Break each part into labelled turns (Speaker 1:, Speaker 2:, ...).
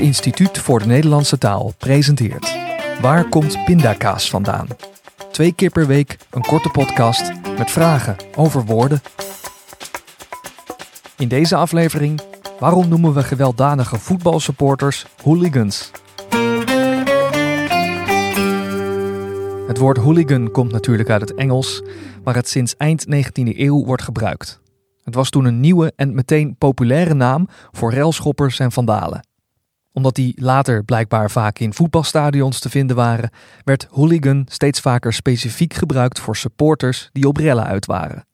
Speaker 1: Het Instituut voor de Nederlandse Taal presenteert Waar komt pindakaas vandaan? Twee keer per week een korte podcast met vragen over woorden. In deze aflevering Waarom noemen we gewelddadige voetbalsupporters hooligans? Het woord hooligan komt natuurlijk uit het Engels, waar het sinds eind 19e eeuw wordt gebruikt. Het was toen een nieuwe en meteen populaire naam voor railschoppers en vandalen. Omdat die later blijkbaar vaak in voetbalstadions te vinden waren, werd hooligan steeds vaker specifiek gebruikt voor supporters die op rellen uit waren.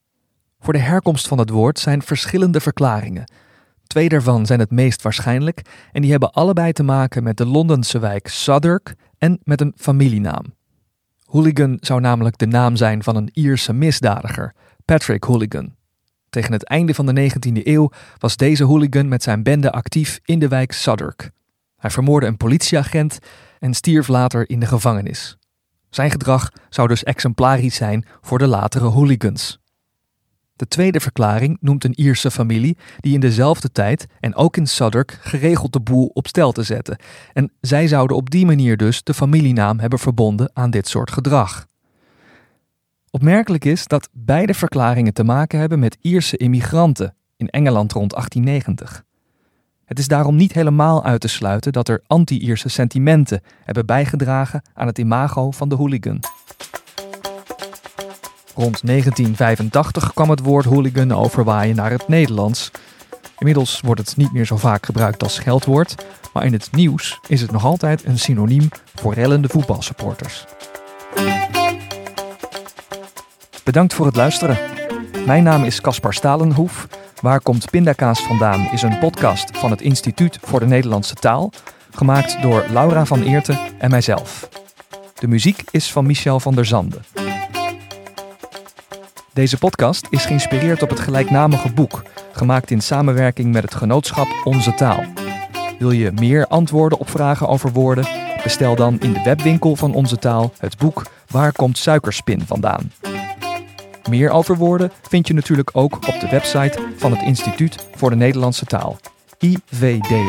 Speaker 1: Voor de herkomst van het woord zijn verschillende verklaringen. Twee daarvan zijn het meest waarschijnlijk en die hebben allebei te maken met de Londense wijk Southwark en met een familienaam. Hooligan zou namelijk de naam zijn van een Ierse misdadiger, Patrick Hooligan. Tegen het einde van de 19e eeuw was deze hooligan met zijn bende actief in de wijk Southwark. Hij vermoordde een politieagent en stierf later in de gevangenis. Zijn gedrag zou dus exemplarisch zijn voor de latere hooligans. De tweede verklaring noemt een Ierse familie die in dezelfde tijd en ook in Southwark geregeld de boel op stel te zetten. En zij zouden op die manier dus de familienaam hebben verbonden aan dit soort gedrag. Opmerkelijk is dat beide verklaringen te maken hebben met Ierse immigranten in Engeland rond 1890. Het is daarom niet helemaal uit te sluiten dat er anti-Ierse sentimenten hebben bijgedragen aan het imago van de hooligan. Rond 1985 kwam het woord hooligan overwaaien naar het Nederlands. Inmiddels wordt het niet meer zo vaak gebruikt als scheldwoord, maar in het nieuws is het nog altijd een synoniem voor rellende voetbalsupporters. Bedankt voor het luisteren. Mijn naam is Caspar Stalenhoef. Waar komt pindakaas vandaan is een podcast van het Instituut voor de Nederlandse Taal, gemaakt door Laura van Eerten en mijzelf. De muziek is van Michel van der Zande. Deze podcast is geïnspireerd op het gelijknamige boek, gemaakt in samenwerking met het genootschap Onze Taal. Wil je meer antwoorden op vragen over woorden? Bestel dan in de webwinkel van Onze Taal het boek Waar komt suikerspin vandaan? Meer over woorden vind je natuurlijk ook op de website van het Instituut voor de Nederlandse Taal, ivdnt.org.